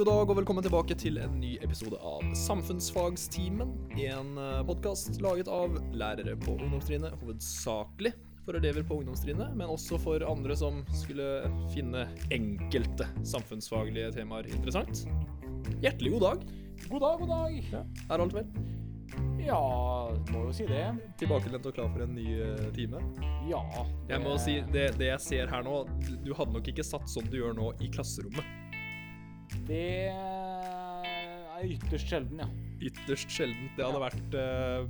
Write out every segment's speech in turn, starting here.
god dag og velkommen tilbake til en ny episode av Samfunnsfagstimen. En podkast laget av lærere på ungdomstrinnet, hovedsakelig for elever på ungdomstrinnet, men også for andre som skulle finne enkelte samfunnsfaglige temaer interessant. Hjertelig god dag. God dag, god dag. Ja. Er alt vel? Ja, må jo si det. Tilbakelent og klar for en ny eh, time? Ja. Jeg må si, det, det jeg ser her nå, du hadde nok ikke satt sånn du gjør nå i klasserommet. Det er ytterst sjelden, ja. Ytterst sjeldent. Det hadde Ja. vært uh,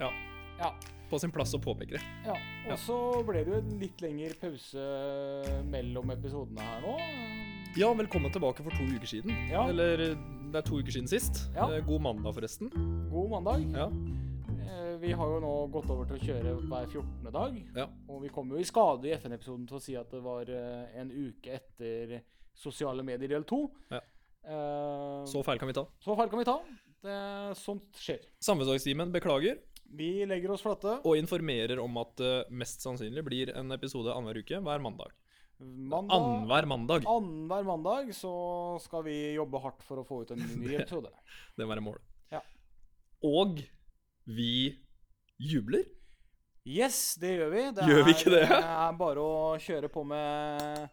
ja, Ja. på sin plass å påpeke det. ja. Og så ble det jo en litt lengre pause mellom episodene her nå. Ja, velkommen tilbake for to uker siden. Ja. Eller det er to uker siden sist. Ja. Eh, God mandag, forresten. God mandag. Ja. Eh, Vi har jo nå gått over til å kjøre hver 14. dag. Ja. Og vi kom jo i skade i FN-episoden til å si at det var en uke etter sosiale medier del to. Ja. Uh, Så feil kan vi ta. så feil kan vi ta. Det, sånt skjer. Samfunnsdagstimen beklager Vi legger oss flate. og informerer om at det mest sannsynlig blir en episode annenhver uke hver mandag. Mandag, Annenhver mandag. Annenhver mandag så skal vi jobbe hardt for å få ut en ny episode. Det må være målet. Ja. Og vi jubler. Yes, det gjør vi. Det Gjør vi ikke det? det? er bare å kjøre på med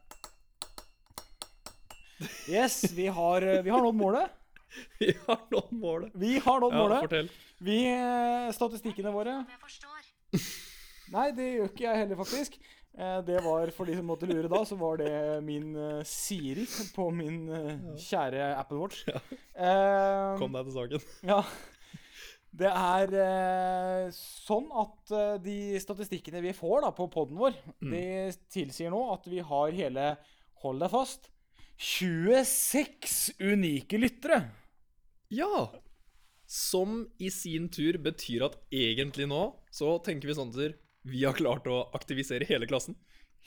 Yes, vi har, vi har nådd målet. Vi har nådd målet. Vi har nådd Ja, målet. fortell. Vi, eh, Statistikkene våre Nei, det gjør ikke jeg heller, faktisk. Eh, Det var, For de som måtte lure da, så var det min eh, Siri på min eh, kjære Apple Watch. Ja. Kom deg til saken. Ja. Det er eh, sånn at eh, de statistikkene vi får da på poden vår, Mm. de tilsier nå at vi har hele Hold deg fast 26 unike lyttere. Ja. Som i sin tur betyr at egentlig nå så tenker vi sånn at vi har klart å aktivisere hele klassen.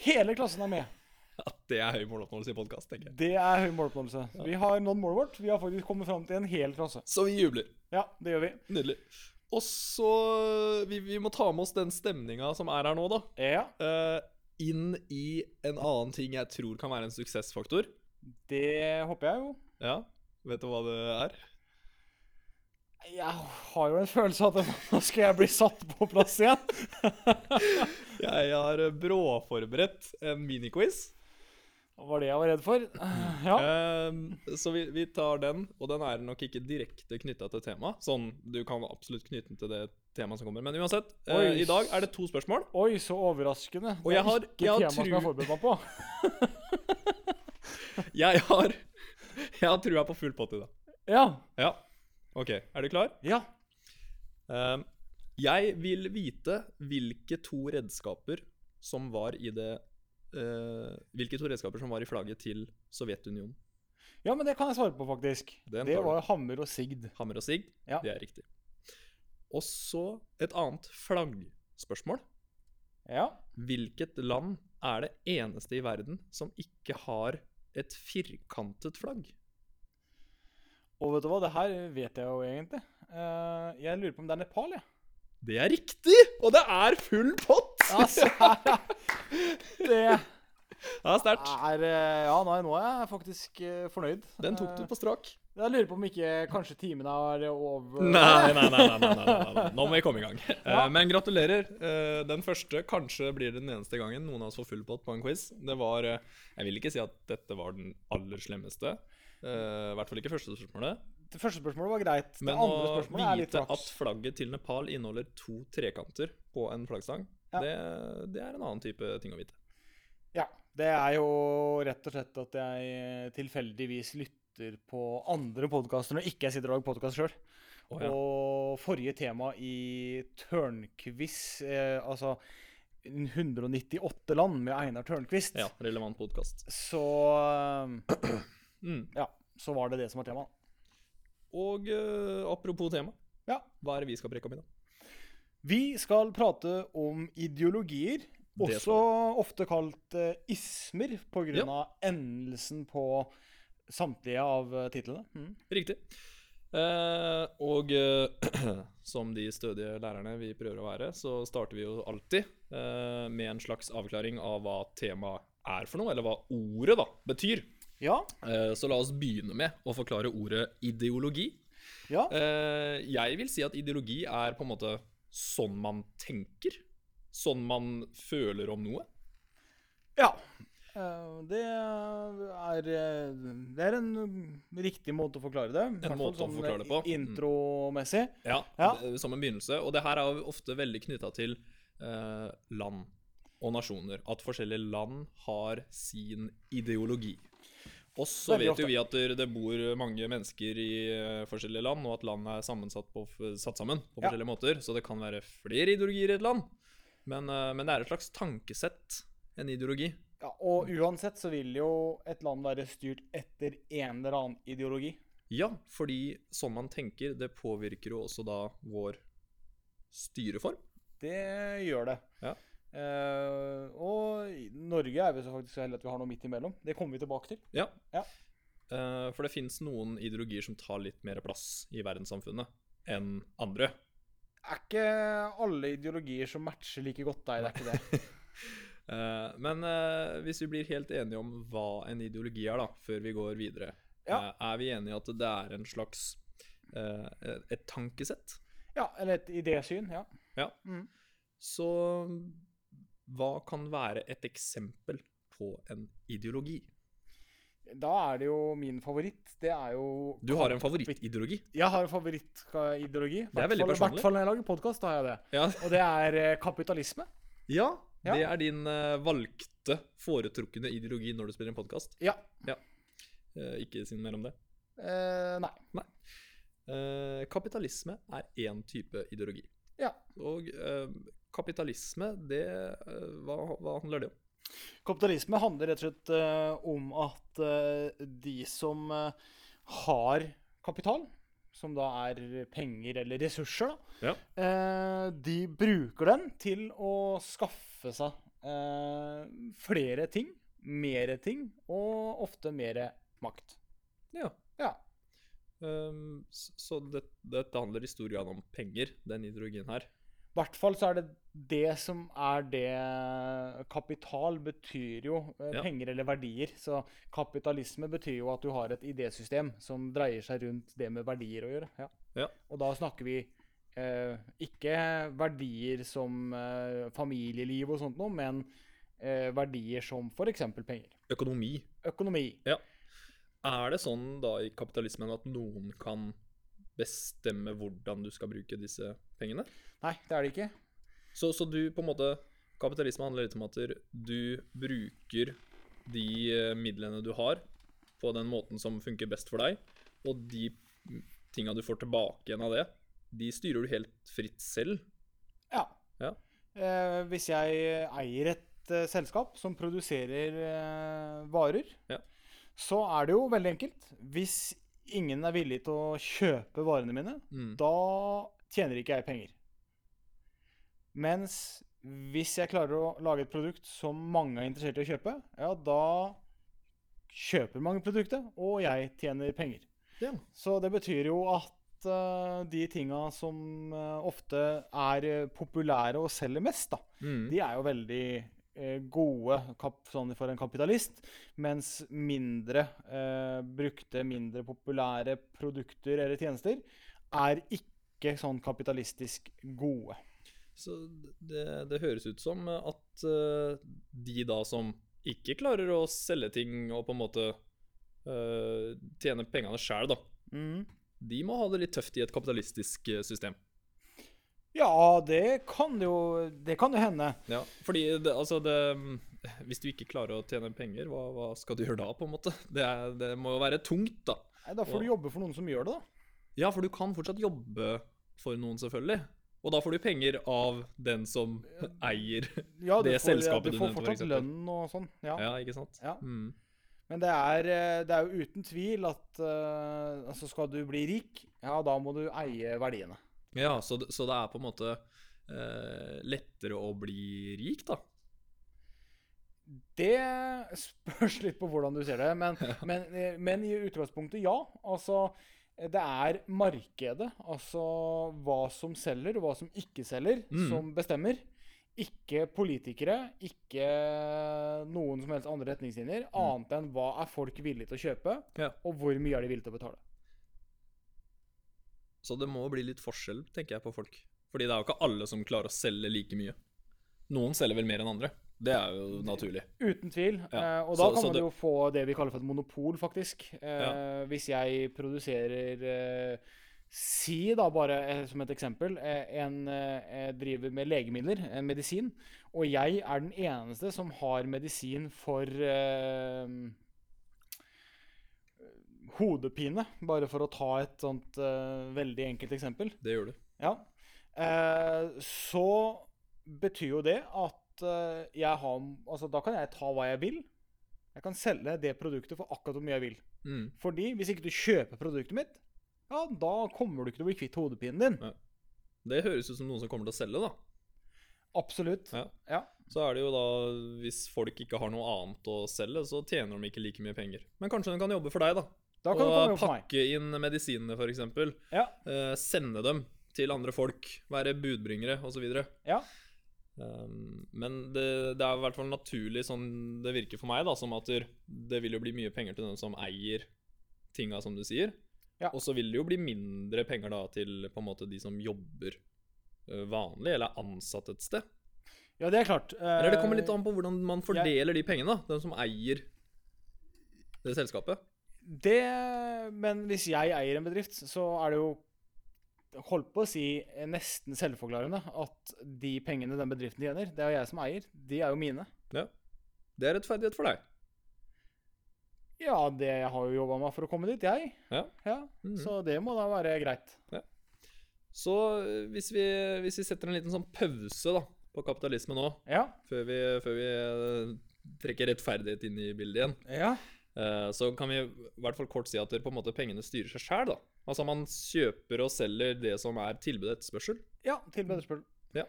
Hele klassen er med. At det er høy måloppnåelse i podkast, tenker jeg. Det er høy måloppnåelse. Vi har nådd målet vårt. Vi har faktisk kommet fram til en hel klasse. Så vi jubler. Ja, det gjør vi. Nydelig. Og så vi, vi må ta med oss den stemninga som er her nå, da. Ja, Uh, inn i en annen ting jeg tror kan være en suksessfaktor. Det håper jeg jo. Ja, vet du hva det er? Jeg har jo en følelse av at nå skal jeg bli satt på plass igjen. Jeg har eh, bråforberedt en miniquiz. Det var det jeg var redd for. Ja. Eh, så vi, vi tar den, og den er nok ikke direkte knytta til temaet. Sånn, du kan absolutt knytte den til det temaet som kommer. Men uansett, Oi. i dag er det to spørsmål. Oi, så overraskende. Og det jeg er har- ikke jeg har tema som jeg har forberedt meg på. Jeg har, jeg har trua på full pott i dag. Ja. Ja. OK, er du klar? Ja. Um, jeg vil vite hvilke to redskaper som var i det uh, Hvilke to redskaper som var i flagget til Sovjetunionen. ja, men det kan jeg svare på, faktisk. Den det var hammer og sigd. Hammer og sigd. Ja. Det er riktig. Og så et annet flaggspørsmål. Ja. Hvilket land er det eneste i verden som ikke har et firkantet flagg? Og vet du hva, det her vet jeg jo egentlig. Eh, jeg lurer på om det er Nepal, jeg. Det er riktig! Og det er full pott! Altså, det det sterkt. er eh, Ja, nå er jeg faktisk eh, fornøyd. Den tok du på strak. Jeg lurer på om ikke kanskje timen er over Nei, nei, nei, nei, nei, nei. Nå må vi komme i gang. Eh, Ja. Men gratulerer. Eh, Den første kanskje blir det den eneste gangen noen av oss får full pott på en quiz. Det var eh, Jeg vil ikke si at dette var den aller slemmeste. Eh, I hvert fall ikke første spørsmålet. Det første spørsmålet var greit. Det Men andre å er vite at flagget til Nepal inneholder to trekanter på en flaggstang, Ja. det, det er en annen type ting å vite. Ja. Det er jo rett og slett at jeg tilfeldigvis lytter på andre podkaster når ikke jeg sitter og lager podkast sjøl. Oh, ja. Og forrige tema i Tørnquiz, eh, altså 198 land med Einar Tørnquist, ja, relevant podkast. så eh, Mm. Ja, så var det det som var temaet. Og eh, apropos tema, Ja. hva er det vi skal preke om i dag? Vi skal prate om ideologier, også ofte kalt eh, ismer, pga. Ja. endelsen på samtlige av eh, titlene. Mm. Riktig. Eh, og eh, som de stødige lærerne vi prøver å være, så starter vi jo alltid eh, med en slags avklaring av hva temaet er for noe, eller hva ordet da betyr. Ja. Eh, Så la oss begynne med å forklare ordet ideologi. Ja. Eh, Jeg vil si at ideologi er på en måte sånn man tenker. Sånn man føler om noe. ja. Det er, det er en riktig måte å forklare det. En måte sånn å forklare det på. eh, Intromessig. Ja, Ja. Som en begynnelse. Og det her er ofte veldig knytta til eh, land og nasjoner. At forskjellige land har sin ideologi. Og så vet jo vi at det bor mange mennesker i eh, forskjellige land, og at land er på, satt sammen på Ja. forskjellige måter. Så det kan være flere ideologier i et land. Men, eh, men det er et slags tankesett, en ideologi. Ja, og uansett så vil jo et land være styrt etter en eller annen ideologi. Ja, fordi sånn man tenker, det påvirker jo også da vår styreform. Det gjør det. Ja. Uh, og Norge er vi så faktisk så heldige at vi har noe midt imellom. Det kommer vi tilbake til. Ja. Ja. Uh, for det fins noen ideologier som tar litt mer plass i verdenssamfunnet enn andre. Er ikke alle ideologier som matcher like godt deg, det er ikke det. Eh, men eh, hvis vi blir helt enige om hva en ideologi er, da, før vi går videre, Ja. eh, er vi enige i at det er en slags et tankesett? Ja, eller et idésyn. Ja. Ja. Mm. Så hva kan være et eksempel på en ideologi? Da er det jo min favoritt. Det er jo Du har en favorittideologi? Jeg har en favorittideologi. Det er veldig I personlig. hvert fall når jeg lager podkast, har jeg det. Ja. Og det er kapitalisme. ja, Ja. det er din eh, valgte, foretrukne ideologi når du spiller en podkast. Ja. ikke si mer om det. Eh, nei. Eh, kapitalisme er én type ideologi. Ja. Og eh, kapitalisme, det eh, hva, hva handler det om? Kapitalisme handler rett og slett eh, om at eh, de som eh, har kapital, som da er penger eller ressurser, da, Ja. eh, de bruker den til å skaffe seg eh, flere ting, mere ting, og ofte mer makt. Ja. Ja. Um, så det, dette handler i stor grad om penger, den ideologien her. I hvert fall så er det det som er det Kapital betyr jo eh, Ja. penger eller verdier. Så kapitalisme betyr jo at du har et idésystem som dreier seg rundt det med verdier å gjøre. Ja. Ja. Og da snakker vi ikke verdier som eh, familieliv og sånt noe, men eh, verdier som f.eks. penger. Økonomi. Økonomi. Er det sånn da i kapitalismen at noen kan bestemme hvordan du skal bruke disse pengene? Nei, det er det ikke. Så, så du på en måte Kapitalisme handler litt om at du bruker de eh, midlene du har, på den måten som funker best for deg, og de tinga du får tilbake igjen av det, de styrer du helt fritt selv. Ja. Ja. Eh, hvis jeg eier et eh, selskap som produserer eh, varer, Ja. så er det jo veldig enkelt. Hvis ingen er villig til å kjøpe varene mine, Mm. da tjener ikke jeg penger. Mens hvis jeg klarer å lage et produkt som mange er interessert i å kjøpe, ja, da kjøper mange produktet, og jeg tjener penger. Ja. Så det betyr jo at eh, de tinga som uh, ofte er eh, populære og selger mest, da, Mm. de er jo veldig uh, gode kap sånn for en kapitalist, mens mindre brukte, mindre populære produkter eller tjenester er ikke sånn kapitalistisk gode. Så det, det høres ut som at de da som ikke klarer å selge ting og på en måte tjene pengene sjæl, da, Mhm. De må ha det litt tøft i et kapitalistisk eh, system. Ja, det kan jo Det kan jo hende. Ja, fordi det, altså det Hvis du ikke klarer å tjene penger, hva, hva skal du gjøre da, på en måte? Det, er, det må jo være tungt, da. Nei, da får du jobbe for noen som gjør det, da. Ja, for du kan fortsatt jobbe for noen, selvfølgelig. Og da får du penger av den som eier Ja, du Det får, selskapet du du får nevnte, for fortsatt lønn og sånn. Ja. Ja, ikke sant? Ja. Mm. Men det er, eh, det er jo uten tvil at uh, altså skal du bli rik, ja, da må du eie verdiene. Ja, så, så det er på en måte uh, lettere å bli rik, da. Det spørs litt på hvordan du ser det, men, men, men i utgangspunktet ja. Altså, det er markedet, altså hva som selger og hva som ikke selger, Mm. som bestemmer. Ikke politikere, ikke noen som helst andre retningslinjer, annet enn hva er folk villige til å kjøpe, Ja. og hvor mye er de villige til å betale. Så det må bli litt forskjell, tenker jeg, på folk. Fordi det er jo ikke alle som klarer å selge like mye. Noen selger vel mer enn andre. Det er jo naturlig. Uten tvil. Ja, Eh, og da så- kan så man det- jo få det vi kaller for et monopol, faktisk. Eh, Ja. Hvis jeg produserer eh, Si da bare eh, som et eksempel eh, en eh, driver med legemidler, en medisin, og jeg er den eneste som har medisin for eh, hodepine, bare for å ta et sånt eh, veldig enkelt eksempel. Det gjør du. Ja. Eh, så betyr jo det at jeg har Altså, da kan jeg ta hva jeg vil. Jeg kan selge det produktet for akkurat hvor mye jeg vil. Mm. Fordi hvis ikke du kjøper produktet mitt, ja, da kommer du ikke til å bli kvitt hodepinen din. Ja. Det høres ut som noen som kommer til å selge, da. Absolutt. Ja. Ja. Så er det jo da, hvis folk ikke har noe annet å selge, så tjener de ikke like mye penger. Men kanskje de kan jobbe for deg, da. Da kan du og pakke inn medisinene, f.eks. Ja. Eh, sende dem til andre folk. Være budbringere, osv. Ja. Um, men det, det er i hvert fall naturlig, sånn det virker for meg, da, som at det vil jo bli mye penger til den som eier tinga, som du sier. Ja. Og så vil det jo bli mindre penger da til på en måte de som jobber eh, vanlig, eller er ansatt et sted. ja, det er klart. Eller det kommer litt Eh, an på hvordan man fordeler de pengene, da. Den som eier det selskapet. Det Men hvis jeg eier en bedrift, så er det jo Holdt på å si nesten selvforklarende at de pengene den bedriften tjener, det er jeg som eier. De er jo mine. Ja. Det er rettferdighet for deg. Ja, det jeg har jo jobba meg for å komme dit, jeg. Ja. Mhm. Så det må da være greit. Så eh, hvis vi, hvis vi setter en liten sånn pause da, på kapitalisme nå, Ja. før vi, før vi eh, trekker rettferdighet inn i bildet igjen, Ja. eh, så kan vi i hvert fall kort si at på en måte pengene styrer seg sjæl. Altså man kjøper og selger det som er tilbud og etterspørsel. ja tilbud og etterspørsel. Ja.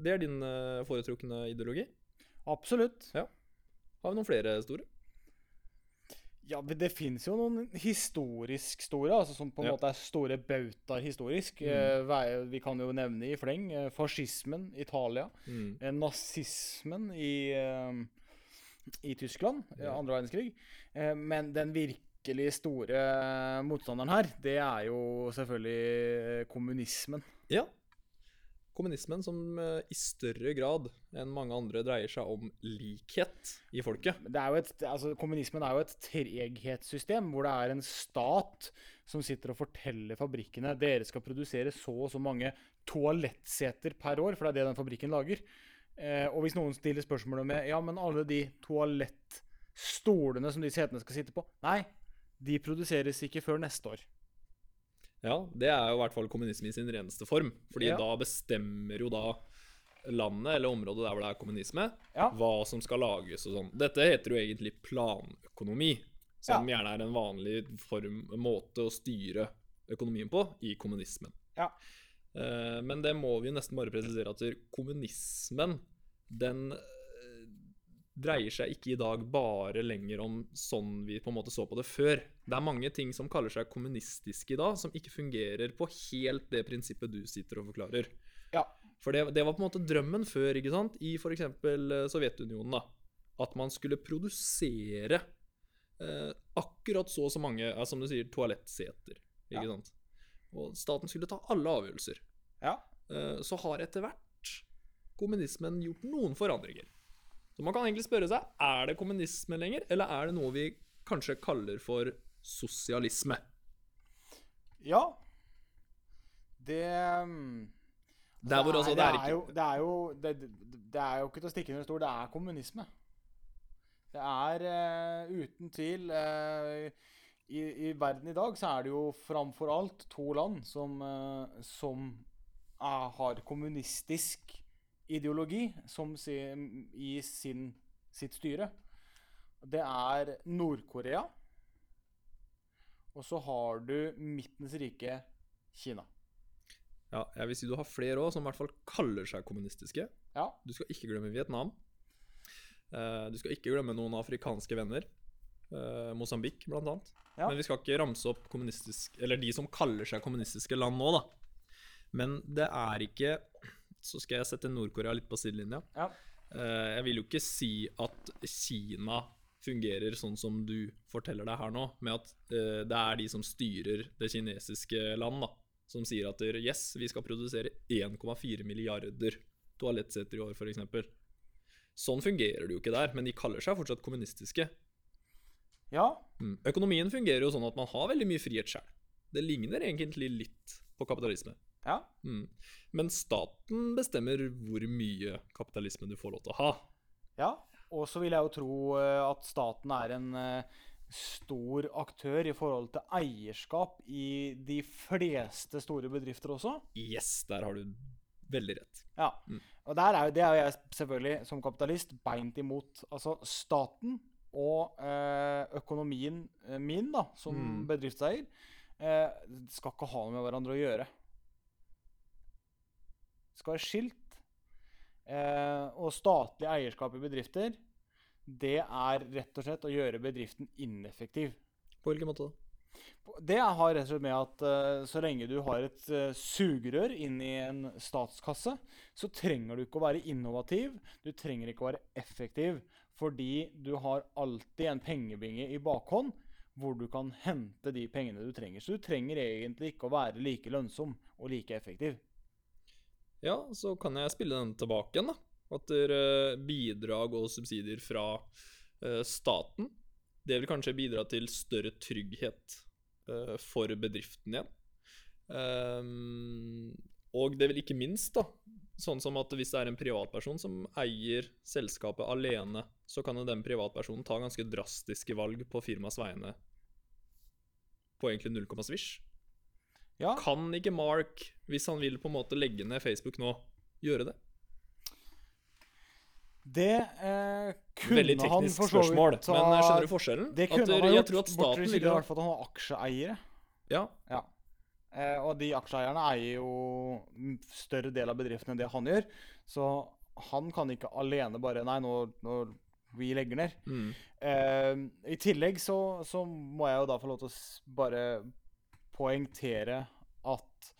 Det er din foretrukne ideologi. Absolutt. Har vi noen flere store? Ja, men det fins jo noen historisk store, altså som på en Ja. måte er store bautaer historisk. Mm. Eh, vi kan jo nevne i fleng eh, fascismen, Italia. Mm. eh, nazismen i, i Tyskland, Ja. andre verdenskrig. Men den virkelig store motstanderen her, det er jo selvfølgelig kommunismen. Ja. Kommunismen som eh, i større grad enn mange andre dreier seg om likhet i folket. Er et, altså, kommunismen er jo et treghetssystem hvor det er en stat som sitter og forteller fabrikkene dere skal produsere så og så mange toalettseter per år, for det er det den fabrikken lager. Eh, og hvis noen stiller spørsmålet med ja, men alle de toalettstolene som de setene skal sitte på Nei, de produseres ikke før neste år. Ja, det er jo i hvert fall kommunisme i sin reneste form. Fordi Ja. da bestemmer jo da landet, eller området der hvor det er kommunisme, Ja. hva som skal lages og sånn. Dette heter jo egentlig planøkonomi, som gjerne er en vanlig form, måte å styre økonomien på i kommunismen. Ja. Eh, Men det må vi jo nesten bare presisere at kommunismen, den dreier seg ikke i dag bare lenger om sånn vi på en måte så på det før. Det er mange ting som kaller seg kommunistiske i dag, som ikke fungerer på helt det prinsippet du sitter og forklarer. Ja. For det, det var på en måte drømmen før, ikke sant? i f.eks. Sovjetunionen. da, At man skulle produsere eh, akkurat så og så mange, ja, som du sier, toalettseter. ikke Ja. sant? Og staten skulle ta alle avgjørelser. Ja. Eh, så har etter hvert kommunismen gjort noen forandringer. Så man kan egentlig spørre seg er det kommunisme lenger, eller er det noe vi kanskje kaller for sosialisme? Ja. Det mm, Der hvor altså det er det, er jo, det, er jo, det, det- det er jo ikke til å stikke under stol, det er kommunisme. Det er uh, uten tvil uh, i, I verden i dag så er det jo framfor alt to land som, uh, som er, har kommunistisk ideologi som si, i sin, sitt styre. Det er Nord-Korea. Og så har du midtens rike Kina. Ja, jeg vil si du har flere òg som i hvert fall kaller seg kommunistiske. Ja. Du skal ikke glemme Vietnam. Eh, du skal ikke glemme noen afrikanske venner. Uh, Mosambik, blant annet. Ja. Men vi skal ikke ramse opp kommunistisk Eller de som kaller seg kommunistiske land nå, da. Men det er ikke så skal jeg sette Nord-Korea litt på sidelinja. Ja. Eh, jeg vil jo ikke si at Kina fungerer sånn som du forteller deg her nå, med at eh, det er de som styrer det kinesiske land, da, som sier at yes, vi skal produsere 1,4 milliarder toalettseter i år, f.eks. Sånn fungerer det jo ikke der, men de kaller seg fortsatt kommunistiske. Ja, Mm. Økonomien fungerer jo sånn at man har veldig mye frihet sjøl. Det ligner egentlig litt på kapitalisme. ja. Mm. Men staten bestemmer hvor mye kapitalisme du får lov til å ha. Ja, og så vil jeg jo tro eh, at staten er en eh, stor aktør i forhold til eierskap i de fleste store bedrifter også. Yes, der har du veldig rett. Ja, Mm. og der er jo, det er jo jeg selvfølgelig som kapitalist beint imot. Altså staten og eh, økonomien min da, som Mm. bedriftseier eh, skal ikke ha noe med hverandre å gjøre. Det skal være skilt. Eh, og statlig eierskap i bedrifter, det er rett og slett å gjøre bedriften ineffektiv. På hvilken måte da? Det har rett og slett med at eh, så lenge du har et sugerør inn i en statskasse, så trenger du ikke å være innovativ, du trenger ikke å være effektiv, fordi du har alltid en pengebinge i bakhånd hvor du kan hente de pengene du trenger. Så du trenger egentlig ikke å være like lønnsom og like effektiv. Ja, så kan jeg spille den tilbake igjen, da. At er bidrag og subsidier fra eh, staten, det vil kanskje bidra til større trygghet eh, for bedriften igjen. Ehm, og det vil ikke minst, da, sånn som at hvis det er en privatperson som eier selskapet alene, så kan jo den privatpersonen ta ganske drastiske valg på firmas vegne på egentlig null komma svisj. Ja, Kan ikke Mark, hvis han vil på en måte legge ned Facebook nå, gjøre det? det eh, kunne Veldig han for så vidt spørsmål, ta- men eh, skjønner du forskjellen? Det kunne At, han eh, ha gjort, at bortsett fra at han var aksjeeiere. Ja, Ja. Eh, og de aksjeeierne eier jo større del av bedriften enn det han gjør. Så han kan ikke alene bare Nei, nå, nå vi legger ned. mm. Uh, I tillegg så, så må jeg jo da få lov til å bare poengtere at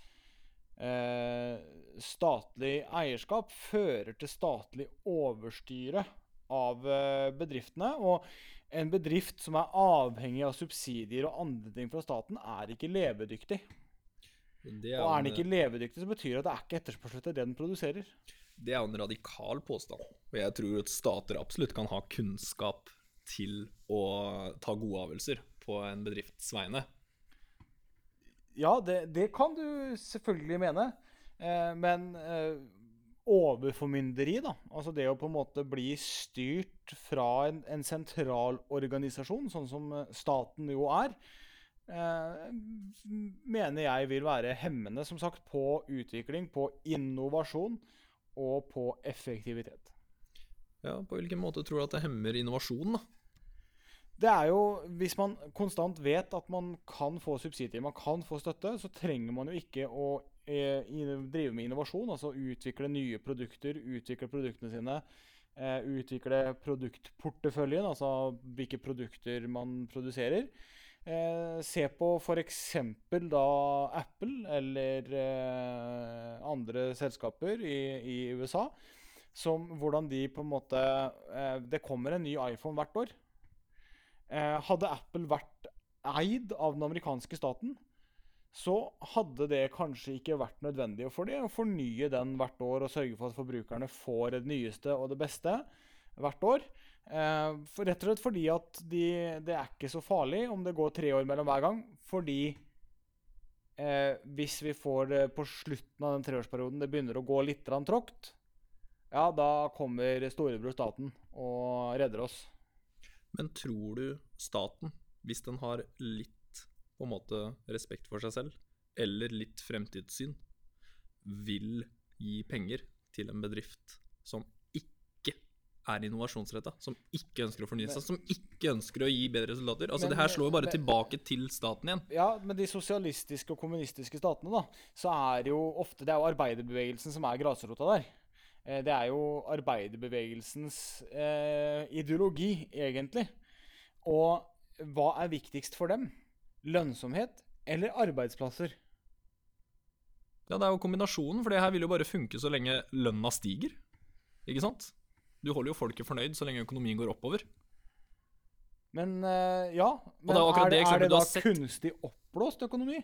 uh, statlig eierskap fører til statlig overstyre av uh, bedriftene. Og en bedrift som er avhengig av subsidier og andre ting fra staten, er ikke levedyktig. er Og er den ikke levedyktig, så betyr det at det er ikke etterspørsel etter det den produserer. Det er jo en radikal påstand. Og jeg tror at stater absolutt kan ha kunnskap til å ta gode avgjørelser på en bedrifts vegne. Ja, det, det kan du selvfølgelig mene. Eh, men eh, overformynderi, da, altså det å på en måte bli styrt fra en, en sentral organisasjon, sånn som eh, staten jo er, eh, mener jeg vil være hemmende, som sagt, på utvikling, på innovasjon og på effektivitet. Ja, På hvilken måte tror du at det hemmer innovasjon? da? Det er jo, Hvis man konstant vet at man kan få subsidier, man kan få støtte, så trenger man jo ikke å eh, drive med innovasjon. Altså utvikle nye produkter, utvikle produktene sine. Eh, utvikle produktporteføljen, altså hvilke produkter man produserer. Eh, se på f.eks. da Apple eller eh, andre selskaper i, i USA. Som hvordan de på en måte eh, Det kommer en ny iPhone hvert år. Eh, hadde Apple vært eid av den amerikanske staten, så hadde det kanskje ikke vært nødvendig for dem å fornye den hvert år og sørge for at forbrukerne får det nyeste og det beste hvert år. Eh, for rett og slett fordi at de, det er ikke så farlig om det går tre år mellom hver gang. Fordi eh, hvis vi får det på slutten av den treårsperioden det begynner å gå litt tråkt, ja, da kommer storebror staten og redder oss. Men tror du staten, hvis den har litt på en måte respekt for seg selv, eller litt fremtidssyn, vil gi penger til en bedrift som er innovasjonsretta, som ikke ønsker å fornye seg, som ikke ønsker å gi bedre resultater? Altså, Men- det her slår jo bare men- tilbake til staten igjen. Ja, men de sosialistiske og kommunistiske statene, da, så er jo ofte Det er jo arbeiderbevegelsen som er grasrota der. Eh, Det er jo arbeiderbevegelsens eh, ideologi, egentlig. Og hva er viktigst for dem? Lønnsomhet eller arbeidsplasser? Ja, det er jo kombinasjonen, for det her vil jo bare funke så lenge lønna stiger. Ikke sant? Du holder jo folket fornøyd så lenge økonomien går oppover. Men uh, ja. Men det er er, det det, er det da kunstig oppblåst økonomi?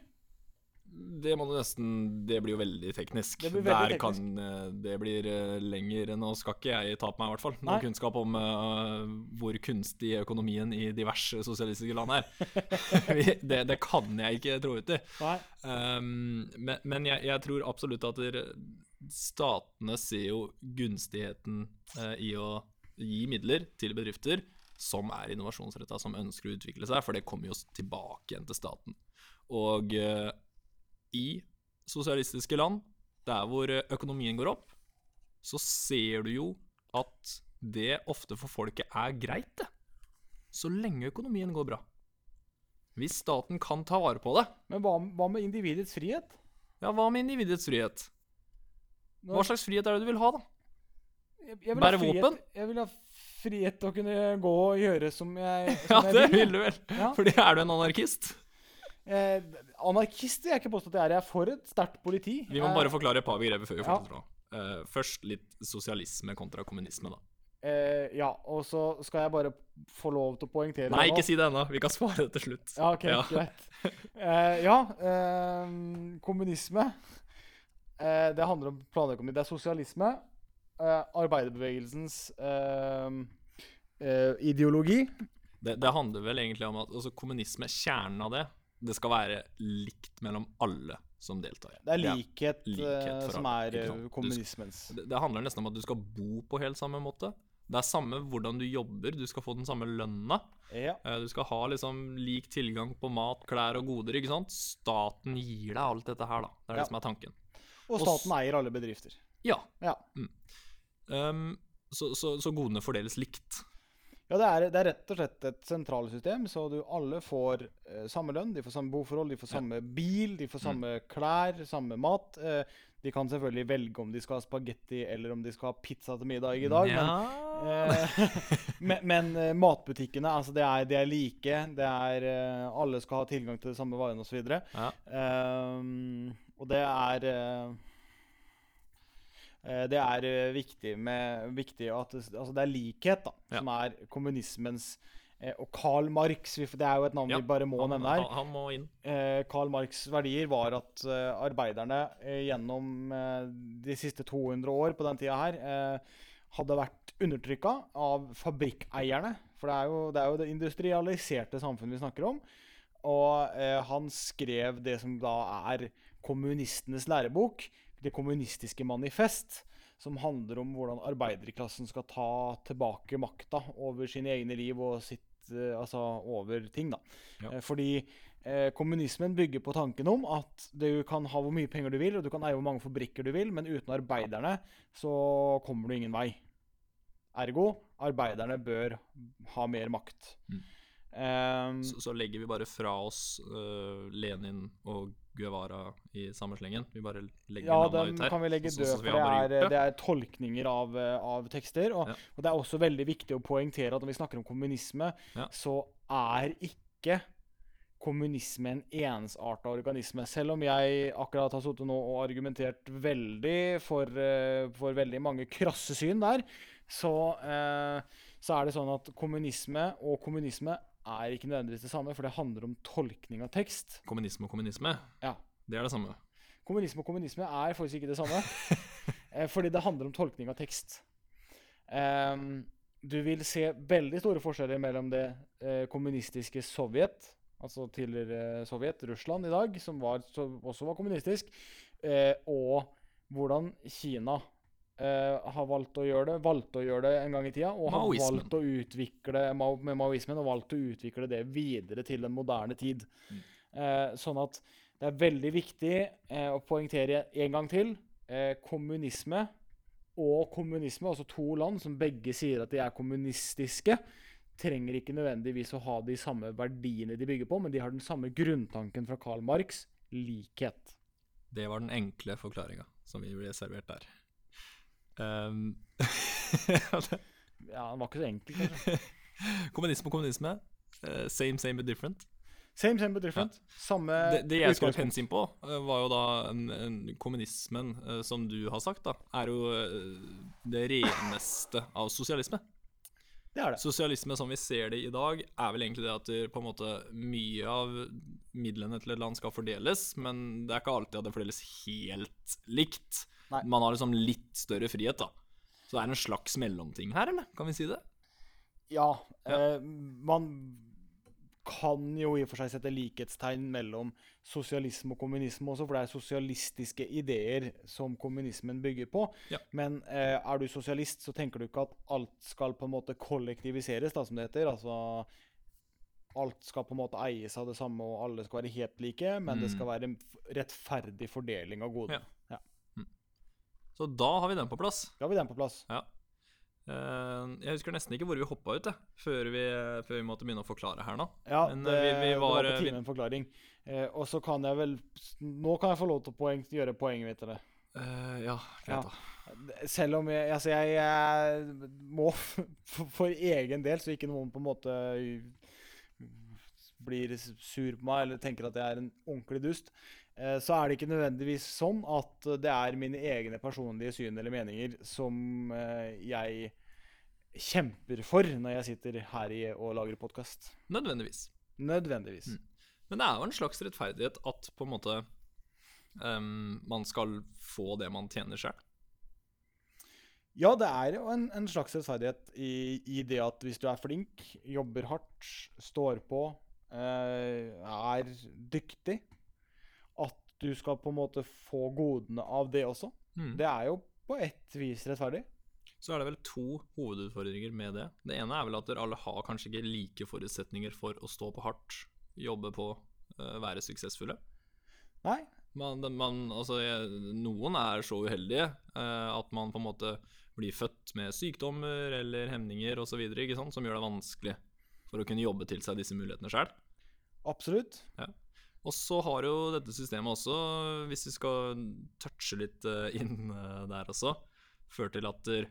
Det må du nesten Det blir jo veldig teknisk. Det blir veldig Der kan eh, Det blir eh, lenger Nå skal ikke jeg ta på meg, i hvert fall, noen Nei. kunnskap om uh, hvor kunstig økonomien i diverse sosialistiske land er. Det, det kan jeg ikke trå ut i. Um, men men jeg, jeg tror absolutt at dere- statene ser jo gunstigheten eh, i å gi midler til bedrifter som er innovasjonsretta, som ønsker å utvikle seg, for det kommer jo tilbake igjen til staten. Og eh, i sosialistiske land, der hvor eh, økonomien går opp, så ser du jo at det ofte for folket er greit, det. Så lenge økonomien går bra. Hvis staten kan ta vare på det, Men hva, hva med individets frihet? ja, hva med individets frihet? Hva slags frihet er det du vil ha, da? Jeg, jeg Bære ha frihet, våpen? Jeg vil ha frihet til å kunne gå og gjøre som jeg, Ja, som det jeg vil. vil du vel. Ja. Fordi er du en anarkist? Eh, anarkist vil jeg ikke påstå at jeg er. Jeg er for et sterkt politi. Vi må Eh, bare forklare et par begreper før vi Ja. fortsetter. Eh, først litt sosialisme kontra kommunisme, da. Uh, ja, og så skal jeg bare få lov til å poengtere Nei, ikke si det ennå. Vi kan svare det til slutt. Ja, ok, Ja. greit. Uh, ja, eh, kommunisme. Eh, det handler om planøkonomi. Det er sosialisme. Eh, arbeiderbevegelsens eh, eh, ideologi. Det, det handler vel egentlig om at altså, kommunisme, kjernen av det, det skal være likt mellom alle som deltar. Det er likhet, likhet eh, som alle, er kommunismens skal. Det, det handler nesten om at du skal bo på helt samme måte. Det er samme hvordan du jobber, du skal få den samme lønna. Ja. Eh, Du skal ha liksom lik tilgang på mat, klær og goder, ikke sant? Staten gir deg alt dette her, da. Det er Ja. det som er tanken. Og staten og eier alle bedrifter. Ja. Ja. Um, så, så, så godene fordeles likt. Ja, det er, det er rett og slett et sentralsystem, så du alle får eh, samme lønn, de får samme boforhold, de får Ja. samme bil, de får samme klær, samme mat. Eh, de kan selvfølgelig velge om de skal ha spagetti eller om de skal ha pizza til middag i dag, men Eh, men men eh, matbutikkene, altså det er, de er like. Det er eh, Alle skal ha tilgang til de samme varene osv. Ja. Um, og det er eh, eh, Det er eh, viktig med viktig at altså det er likhet, da, Ja. som er kommunismens Og Karl Marx, det er jo et navn Ja, vi bare må han, nevne her. han, han må inn. Eh, Karl Marx' verdier var at eh, arbeiderne eh, gjennom de siste 200 år på den tida her hadde vært undertrykka av fabrikkeierne. For det er, jo, det er jo det industrialiserte samfunnet vi snakker om. Og han skrev det som da er kommunistenes lærebok, Det kommunistiske manifest, som handler om hvordan arbeiderklassen skal ta tilbake makta over sine egne liv og sitt eh, Altså over ting, da. Ja. Eh, fordi eh, kommunismen bygger på tanken om at du kan ha hvor mye penger du vil, og du kan eie hvor mange fabrikker du vil, men uten arbeiderne så kommer du ingen vei. Ergo arbeiderne bør ha mer makt. Mm. Um, Så, så legger vi bare fra oss uh, Lenin og Guevara i samme slengen. Vi bare legger ja, navnene ut her. kan vi legge død, for det er, det er tolkninger av, eh, av tekster. Og, Ja. og det er også veldig viktig å poengtere at når vi snakker om kommunisme, Ja. så er ikke kommunisme en ensarta organisme. Selv om jeg akkurat har sittet nå og argumentert veldig for, eh, for veldig mange krasse syn der, så, eh, så er det sånn at kommunisme og kommunisme er ikke nødvendigvis det samme, for det handler om tolkning av tekst. Kommunisme og kommunisme, Ja. det er det samme. Kommunisme og kommunisme er faktisk ikke det samme. eh, fordi det handler om tolkning av tekst. Um, du vil se veldig store forskjeller mellom det eh, kommunistiske Sovjet, altså tidligere Sovjet, Russland i dag, som var, så, også var kommunistisk, eh, og hvordan Kina eh, har valgt å gjøre det, valgte å gjøre det en gang i tida, og har Maoismen. valgt å utvikle mao- med maoismen, og valgt å utvikle det videre til den moderne tid. Mm. Uh, sånn at det er veldig viktig uh, å poengtere en gang til. Kommunisme og kommunisme, altså to land som begge sier at de er kommunistiske, trenger ikke nødvendigvis å ha de samme verdiene de bygger på, men de har den samme grunntanken fra Karl Marx likhet. Det var den enkle forklaringa som vi ble servert der. Um, Ja, Den var ikke så enkel, kanskje. kommunisme og kommunisme. Uh, same, same but different. Same, same but different. Samme Det, det jeg skulle pense inn på, eh, var jo da en, en kommunismen, eh, som du har sagt, da, er jo det reneste av sosialisme. Det er det. Sosialisme som vi ser det i dag, er vel egentlig det at det, på en måte mye av midlene til et land skal fordeles, men det er ikke alltid at det fordeles helt likt. Nei. Man har liksom litt større frihet, da. Så det er en slags mellomting her, eller? Kan vi si det? Ja. Ja. Eh, man kan jo i og for seg sette likhetstegn mellom sosialisme og kommunisme også, for det er sosialistiske ideer som kommunismen bygger på. Ja. Men eh, er du sosialist, så tenker du ikke at alt skal på en måte kollektiviseres, da, som det heter. Altså alt skal på en måte eies av det samme, og alle skal være helt like, men det Mm. skal være en rettferdig fordeling av godene. Ja. Så da har vi den på plass. Da har vi den på plass. Ja. Eh, jeg husker nesten ikke hvor vi hoppa ut, før vi, før vi måtte begynne å forklare her nå. Ja, Men, det, vi, vi- var, det var på eh, tide med en forklaring. Eh, og så kan jeg vel Nå kan jeg få lov til å poeng, gjøre poenget mitt. til det. ja, Ja. greit, da. Selv om jeg, altså jeg, jeg må for, for egen del, så ikke noen på en måte blir sur på meg eller tenker at jeg er en ordentlig dust, eh, så er det ikke nødvendigvis sånn at det er mine egne personlige syn eller meninger som eh, jeg kjemper for når jeg sitter her i, og lager podkast. Nødvendigvis. Nødvendigvis. Mm. Men det er jo en slags rettferdighet at på en måte um, man skal få det man tjener sjøl. Ja, det er jo en, en slags rettferdighet i, i det at hvis du er flink, jobber hardt, står på, uh, er dyktig, du skal på en måte få godene av det også. Mm. Det er jo på ett vis rettferdig. Så er det vel to hovedutfordringer med det. Det ene er vel at dere alle har kanskje ikke like forutsetninger for å stå på hardt, jobbe på, eh, være suksessfulle. Nei, Man, man, altså, noen er så uheldige eh, at man på en måte blir født med sykdommer eller hemninger osv. som gjør det vanskelig for å kunne jobbe til seg disse mulighetene sjøl. absolutt. Og så har jo dette systemet også, hvis vi skal touche litt eh, inn eh, der også, ført til at eh,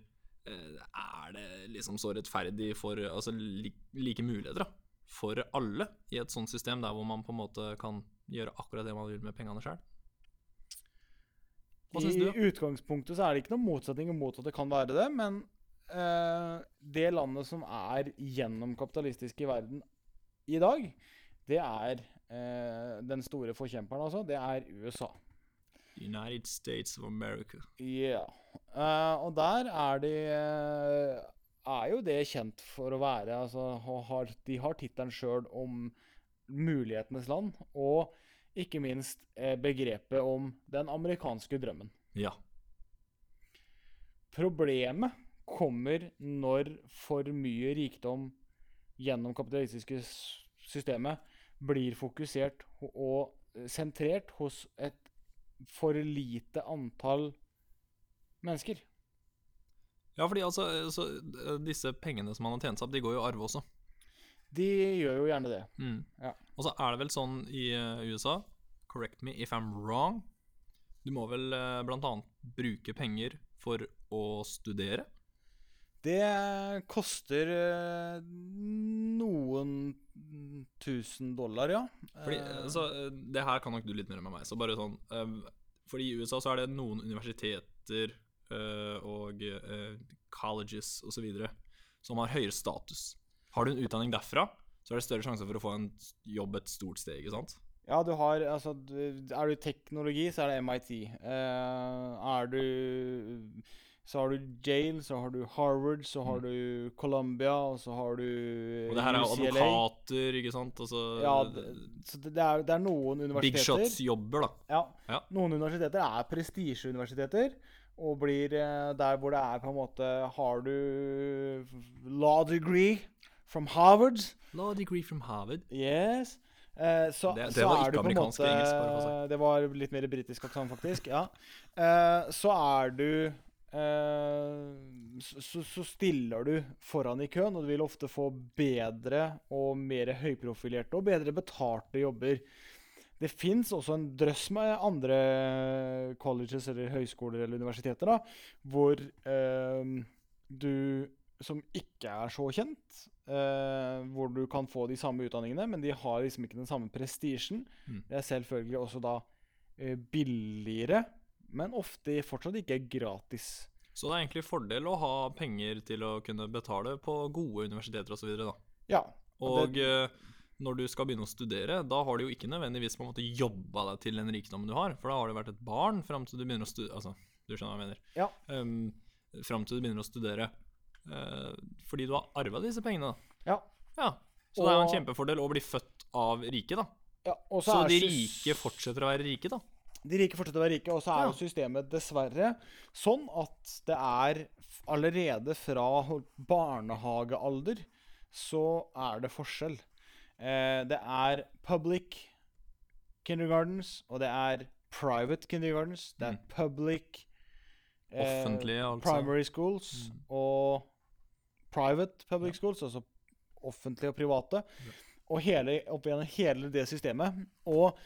er det liksom så rettferdig for altså like muligheter da, for alle i et sånt system der hvor man på en måte kan gjøre akkurat det man vil med pengene sjøl? I du? utgangspunktet så er det ikke noen motsetning mot at det kan være det, men eh, det landet som er gjennomkapitalistisk i verden i dag, det er den store forkjemperen, altså. Det er USA. United States of America. Ja. Eh, og der er de eh, Er jo det kjent for å være altså, har, De har tittelen sjøl om mulighetenes land, og ikke minst eh, begrepet om den amerikanske drømmen. Ja. Problemet kommer når for mye rikdom gjennom kapitalistiske systemet blir fokusert og sentrert hos et for lite antall mennesker. ja, fordi altså, så, eh, disse pengene som man har tjent seg opp, de går jo i arv også. De gjør jo gjerne det. Mm. Ja. Og så er det vel sånn i eh, USA, correct me if I'm wrong, du må vel blant annet bruke penger for å studere? Det koster eh, noen tusen dollar, ja. Fordi, Eh, altså, eh, det her kan nok du litt mer med meg, så bare sånn Fordi i USA så er det noen universiteter og colleges videre som har høyere status. Har du en utdanning derfra, så er det større sjanse for å få en jobb et stort sted, ikke sant? Ja, du har Altså, er du teknologi, så er det MIT. Eh, er du Så har du Yale, så har du Harvard, så har du Columbia, og så har du UCLA. Og det her er UCLA. advokater, ikke sant? Altså, Ja, det, så det, er, det er noen big shots-jobber, da. Ja, Ja. Noen universiteter er prestisjeuniversiteter, og blir eh, der hvor det er på en måte Har du law degree from Harvard? Law degree from Harvard. Yes. Eh, så, Det- det så var ikke du på en amerikansk måte engelsk, bare for å ha. Det var litt mer britisk aksent, faktisk. Ja. Eh, så er du eh, så, så, så stiller du foran i køen, og du vil ofte få bedre og mer høyprofilerte og bedre betalte jobber. Det fins også en drøss med andre colleges eller høyskoler eller universiteter da, hvor eh, du som ikke er så kjent, eh, hvor du kan få de samme utdanningene, men de har liksom ikke den samme prestisjen. Mm. Det er selvfølgelig også da eh, billigere, men ofte fortsatt ikke gratis. Så det er egentlig fordel å ha penger til å kunne betale på gode universiteter osv. Ja. Og det... når du skal begynne å studere, da har du jo ikke nødvendigvis på en måte jobba deg til den rikdommen du har, for da har du vært et barn fram til du begynner å studere Altså, du skjønner hva jeg mener. Ja. Um, fram til du begynner å studere. Uh, fordi du har arva disse pengene, da. ja. Ja. Så det er jo en kjempefordel å bli født av rike, da. ja. Og Så er de rike fortsetter å være rike, da. De rike fortsetter å være rike, og så er Ja. jo systemet dessverre sånn at det er allerede fra barnehagealder så er det forskjell. Eh, det er public kindergartens, og det er private kindergartens. Det er public eh, Offentlige, altså. primary schools Mm. og private public schools, altså offentlige og private. Og hele, opp gjennom hele det systemet. Og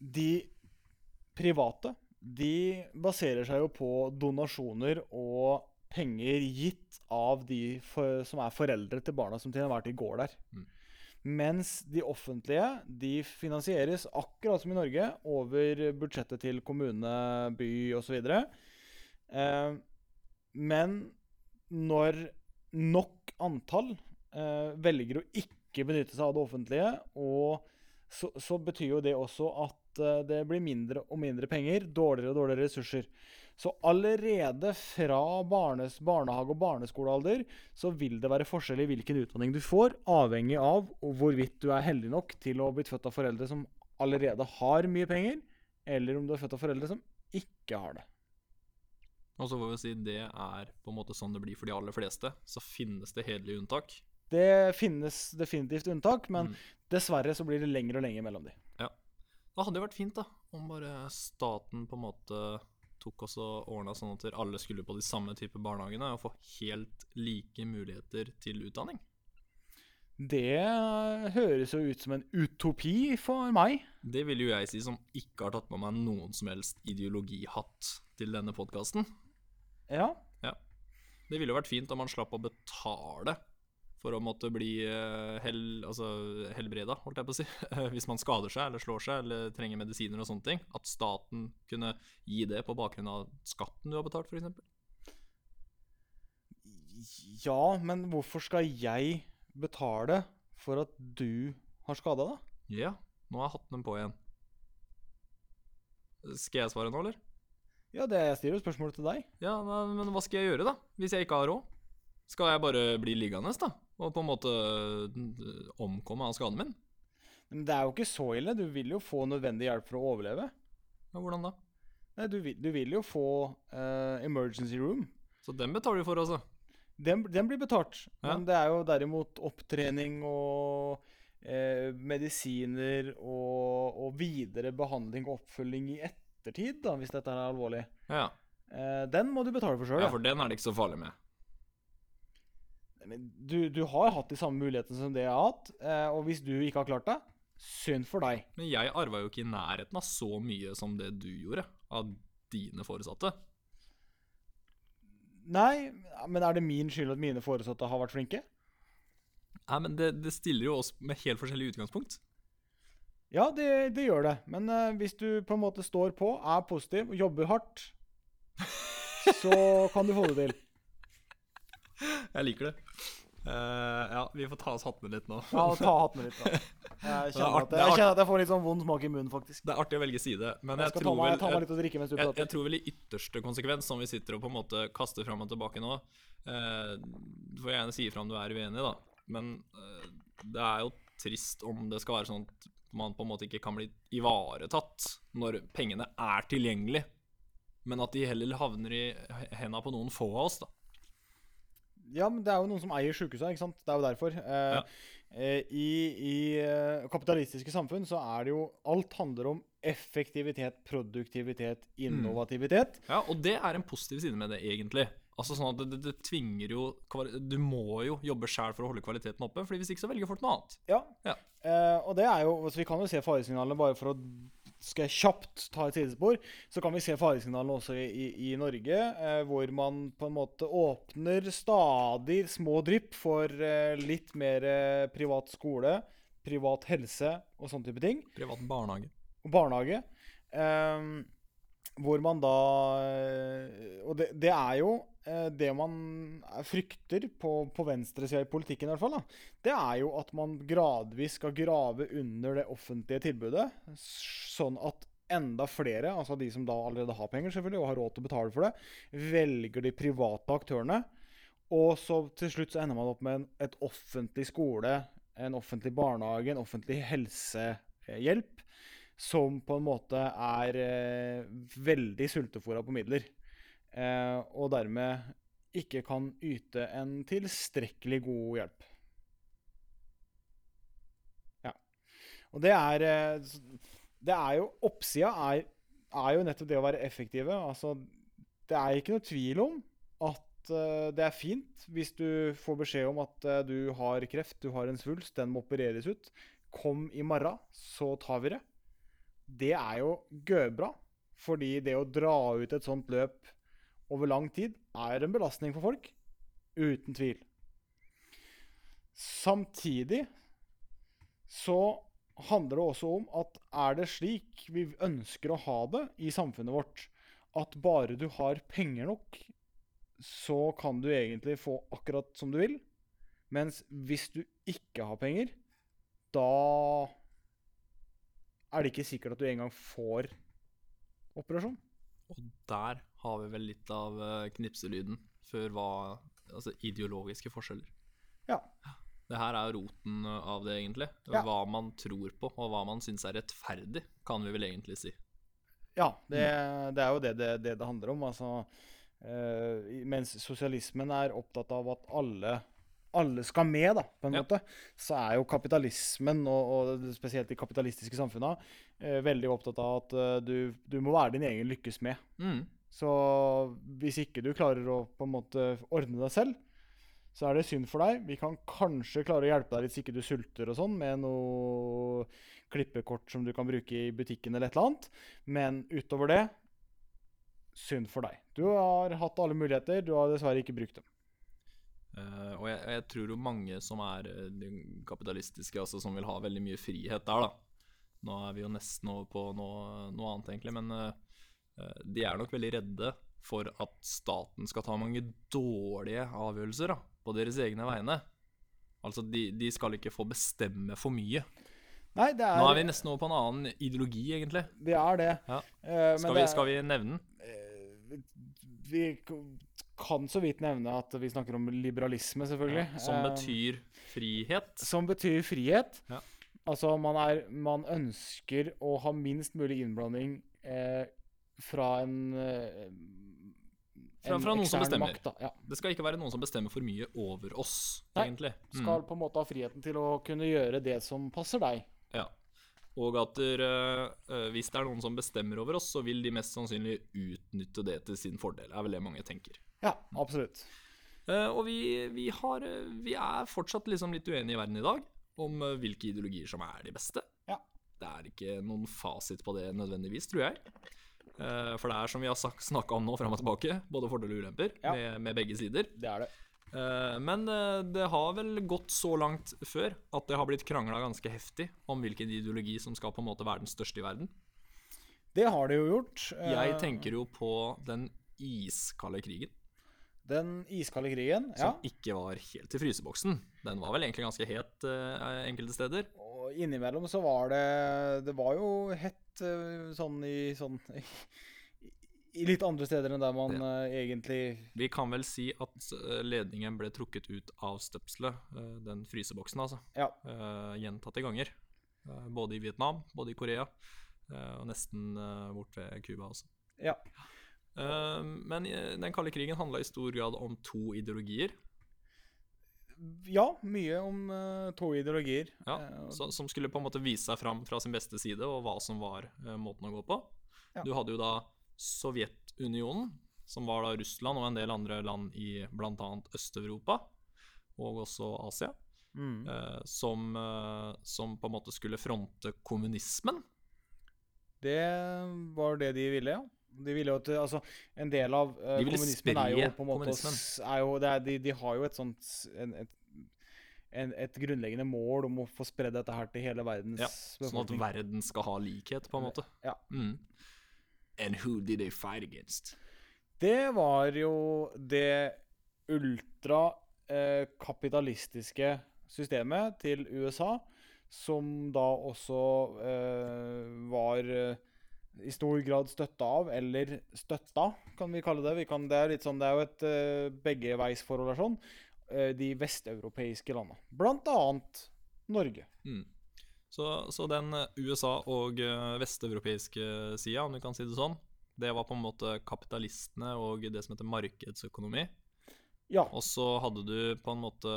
de private, de baserer seg jo på donasjoner og penger gitt av de for, som er foreldre til barna som til enhver tid går der. Mm. Mens de offentlige de finansieres akkurat som i Norge over budsjettet til kommune, by osv. Eh, men når nok antall eh, velger å ikke benytte seg av det offentlige, og så, så betyr jo det også at eh, det blir mindre og mindre penger, dårligere og dårligere ressurser. Så allerede fra barnes, barnehage- og barneskolealder så vil det være forskjell i hvilken utdanning du får, avhengig av hvorvidt du er heldig nok til å ha blitt født av foreldre som allerede har mye penger, eller om du er født av foreldre som ikke har det. Og så får vi si det er på en måte sånn det blir for de aller fleste. Så finnes det hederlige unntak. Det finnes definitivt unntak, men Mm. dessverre så blir det lenger og lenger mellom de. Det hadde jo vært fint da, om bare staten på en måte tok oss og ordna sånn at alle skulle på de samme type barnehagene og få helt like muligheter til utdanning. Det høres jo ut som en utopi for meg. Det vil jo jeg si som ikke har tatt med meg noen som helst ideologihatt til denne podkasten. Ja. Det ville jo vært fint om man slapp å betale for å måtte bli eh, hel, altså, helbreda, holdt jeg på å si. Hvis man skader seg eller slår seg eller trenger medisiner og sånne ting. At staten kunne gi det på bakgrunn av skatten du har betalt, f.eks. Ja, men hvorfor skal jeg betale for at du har skada deg? Ja, nå har jeg hatt dem på igjen. Skal jeg svare nå, eller? Ja, det jeg stiller jo spørsmålet til deg. Ja, men, men hva skal jeg gjøre, da? Hvis jeg ikke har råd? Skal jeg bare bli liggende, da? Og på en måte øh, omkomme av skaden min? Men det er jo ikke så ille. Du vil jo få nødvendig hjelp for å overleve. Ja, hvordan da? Nei, du, vil, du vil jo få uh, emergency room. Så den betaler du for, altså? Den, den blir betalt. Ja. Men det er jo derimot opptrening og eh, medisiner og, og videre behandling og oppfølging i ettertid, da, hvis dette er alvorlig. Ja, Eh, den må du betale for sjøl. ja for den er det ikke så farlig med. Men du, du har hatt de samme mulighetene som det jeg har hatt, eh, og hvis du ikke har klart det, synd for deg. Men jeg arva jo ikke i nærheten av så mye som det du gjorde, av dine foresatte. Nei, men er det min skyld at mine foresatte har vært flinke? Nei, men det, det stiller jo oss med helt forskjellig utgangspunkt. Ja, det, det gjør det. Men uh, hvis du på en måte står på, er positiv og jobber hardt, så kan du få det til. Jeg liker det. Uh, ja, vi får ta oss hattene litt nå. Ja, ta hattene litt, da. Jeg er kjenner, at, jeg kjenner at jeg får litt sånn vond smak i munnen, faktisk. Det er artig å velge side, men Jeg jeg, tror meg, vel jeg, jeg tror vel i ytterste konsekvens, som vi sitter og på en måte kaster fram og tilbake nå uh, Du får gjerne si ifra om du er uenig, da, men uh, det er jo trist om det skal være sånn at man på en måte ikke kan bli ivaretatt når pengene er tilgjengelig, men at de heller havner i henda på noen få av oss, da. Ja, men det er jo noen som eier sjukehusa, ikke sant? Det er jo derfor. Eh, Ja. eh, I i eh, kapitalistiske samfunn så er det jo Alt handler om effektivitet, produktivitet, Mm. innovativitet. Ja, og det er en positiv side med det, egentlig. Altså sånn at det, det, det tvinger jo Du må jo jobbe sjæl for å holde kvaliteten oppe, Fordi hvis ikke så velger folk noe annet. Ja. Ja. Eh, og det er jo altså Vi kan jo se faresignalene bare for å jeg kjapt ta et sidespor, så kan vi se faresignalene også i, i, i Norge, eh, hvor man på en måte åpner stadig små drypp for eh, litt mer eh, privat skole, privat helse og sånne type ting. Privat barnehage. Barnehage. Eh, hvor man da eh, Og det, det er jo det man frykter på, på venstresida i politikken, i hvert fall, da, det er jo at man gradvis skal grave under det offentlige tilbudet, sånn at enda flere, altså de som da allerede har penger selvfølgelig, og har råd til å betale for det, velger de private aktørene. Og så til slutt så ender man opp med en, et offentlig skole, en offentlig barnehage, en offentlig helsehjelp, som på en måte er eh, veldig sultefòra på midler. Eh, og dermed ikke kan yte en tilstrekkelig god hjelp. Ja. Og det er eh, Det er jo Oppsida er, er jo nettopp det å være effektive. Altså, det er ikke noe tvil om at uh, det er fint hvis du får beskjed om at uh, du har kreft, du har en svulst, den må opereres ut. Kom i morgen, så tar vi det. Det er jo gøbra. Fordi det å dra ut et sånt løp over lang tid er en belastning for folk. Uten tvil. Samtidig så handler det også om at er det slik vi ønsker å ha det i samfunnet vårt, at bare du har penger nok, så kan du egentlig få akkurat som du vil. Mens hvis du ikke har penger, da er det ikke sikkert at du engang får operasjon. Og der har vi vel litt av eh, knipselyden før hva Altså ideologiske forskjeller. Ja. Det her er roten av det, egentlig. Ja. Hva man tror på, og hva man syns er rettferdig, kan vi vel egentlig si. Ja, det, det er jo det det, det det handler om. Altså, eh, mens sosialismen er opptatt av at alle, alle skal med, da, på en Ja. måte, så er jo kapitalismen, og, og spesielt de kapitalistiske samfunna, eh, veldig opptatt av at uh, du, du må være din egen lykkes med. Mm. Så hvis ikke du klarer å på en måte ordne deg selv, så er det synd for deg. Vi kan kanskje klare å hjelpe deg hvis ikke du sulter og sånn, med noe klippekort som du kan bruke i butikken eller et eller annet. Men utover det synd for deg. Du har hatt alle muligheter, du har dessverre ikke brukt dem. Uh, og jeg, jeg tror jo mange som er eh, kapitalistiske, altså som vil ha veldig mye frihet der, da. Nå er vi jo nesten over på noe, noe annet, egentlig, men eh, de er nok veldig redde for at staten skal ta mange dårlige avgjørelser da, på deres egne vegne. Altså, de, de skal ikke få bestemme for mye. Nei, det er, Nå er vi nesten over på en annen ideologi, egentlig. det, er det. Ja. Uh, men Skal det vi, er- skal vi nevne den? Uh, vi kan så vidt nevne at vi snakker om liberalisme, selvfølgelig. Som Eh, betyr frihet. Som betyr frihet. Ja. Altså, man, er, man ønsker å ha minst mulig innblanding eh, fra en en Fra- fra noen som bestemmer. Makt. Ja. Det skal ikke være noen som bestemmer for mye over oss, Nei, egentlig. Mm. Skal på en måte ha friheten til å kunne gjøre det som passer deg. Ja. Og at eh, hvis det er noen som bestemmer over oss, så vil de mest sannsynlig utnytte det til sin fordel, er vel det mange tenker. Ja, absolutt. Uh, og vi, vi, har, eh, vi er fortsatt liksom litt uenige i verden i dag om eh, hvilke ideologier som er de beste. Ja. Det er ikke noen fasit på det nødvendigvis, tror jeg. Eh, for det er som vi har snakka om nå, fram og tilbake, både fordeler og ulemper Ja. med, med begge sider. Det er det. Eh, Men eh, det har vel gått så langt før at det har blitt krangla ganske heftig om hvilken ideologi som skal på en måte være den største i verden. Det har det jo gjort. Jeg tenker jo på den iskalde krigen, Den iskalde krigen. Ja. som ikke var helt i fryseboksen. Den var vel egentlig ganske het uh, enkelte steder. Og innimellom så var det Det var jo hett uh, sånn i sånn I litt andre steder enn der man eh, egentlig Vi kan vel si at ledningen ble trukket ut av støpselet, uh, den fryseboksen altså, Ja. Uh, gjentatte ganger. Både i Vietnam, både i Korea, og nesten bort ved Cuba også. ja. Eh, Men eh, den kalde krigen handla i stor grad om to ideologier, Ja, mye om eh, to ideologier. ja, Eh, som skulle på en måte vise seg fram fra sin beste side, og hva som var måten å gå på. Ja. Du hadde jo da Sovjetunionen, som var da Russland og en del andre land i bl.a. Øst-Europa, og også Asia, mm. som, som på en måte skulle fronte kommunismen. Det var det de ville, ja. De ville jo at altså, En del av uh, De kommunismen er jo på en måte jo, det er, de, de har jo et sånt en, et, en, et grunnleggende mål om å få spredd dette her til hele verdens Ja, Sånn at verden skal ha likhet, på en måte. Ja. Mm. And who did they fight against? Det var jo det ultrakapitalistiske systemet til USA, som da også eh, var eh, i stor grad støtta av, eller støtta, kan vi kalle det. Vi kan, det, er litt sånn, det er jo et uh, beggeveisforhold her, sånn. Uh, de vesteuropeiske landene. Blant annet Norge. Mm. Så, så den eh, USA- og eh, vesteuropeiske sida, om du kan si det sånn, det var på en måte kapitalistene og det som heter markedsøkonomi. Ja. Og så hadde du på en måte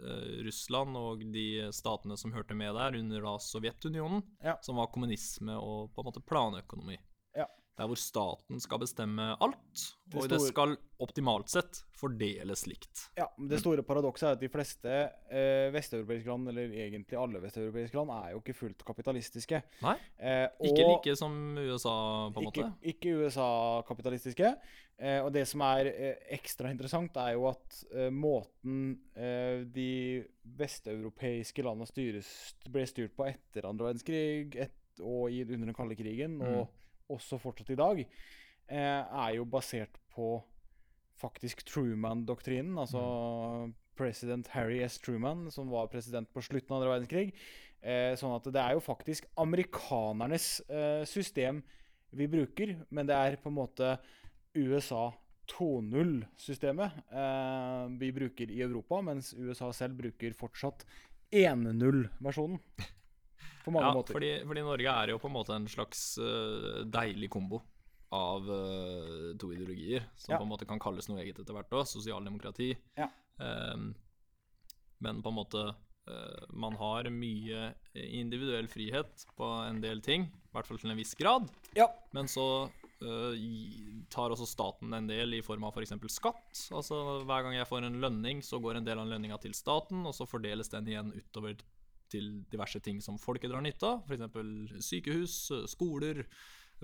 eh, Russland og de statene som hørte med der, under da Sovjetunionen, Ja. som var kommunisme og på en måte planøkonomi. Ja. Der hvor staten skal bestemme alt, Det og det skal optimalt sett fordeles likt. Ja, men Det store paradokset er at de fleste eh, vesteuropeiske land, eller egentlig alle vesteuropeiske land, er jo ikke fullt kapitalistiske. Nei, Eh, ikke like som USA, på en ikke, måte. ikke USA-kapitalistiske. Eh, og det som er eh, ekstra interessant, er jo at eh, måten eh, de vesteuropeiske landene styres, ble styrt på etter andre verdenskrig et, og i, under den kalde krigen, Mm. og også fortsatt i dag, eh, er jo basert på faktisk Truman-doktrinen. Altså Mm. president Harry S. Truman, som var president på slutten av andre verdenskrig. Eh, sånn at det er jo faktisk amerikanernes eh, system vi bruker, men det er på en måte USA 2.0-systemet eh, vi bruker i Europa, mens USA selv bruker fortsatt 1.0-versjonen. På mange Ja, måter. fordi, fordi Norge er jo på en måte en slags uh, deilig kombo av uh, to ideologier, som Ja. på en måte kan kalles noe eget etter hvert òg, sosialdemokrati. Ja. Um, men på en måte uh, Man har mye individuell frihet på en del ting, i hvert fall til en viss grad. Ja. Men så tar også staten en del i form av f.eks. skatt. Altså Hver gang jeg får en lønning, så går en del av lønninga til staten, og så fordeles den igjen utover til diverse ting som folket drar nytte av. F.eks. sykehus, skoler,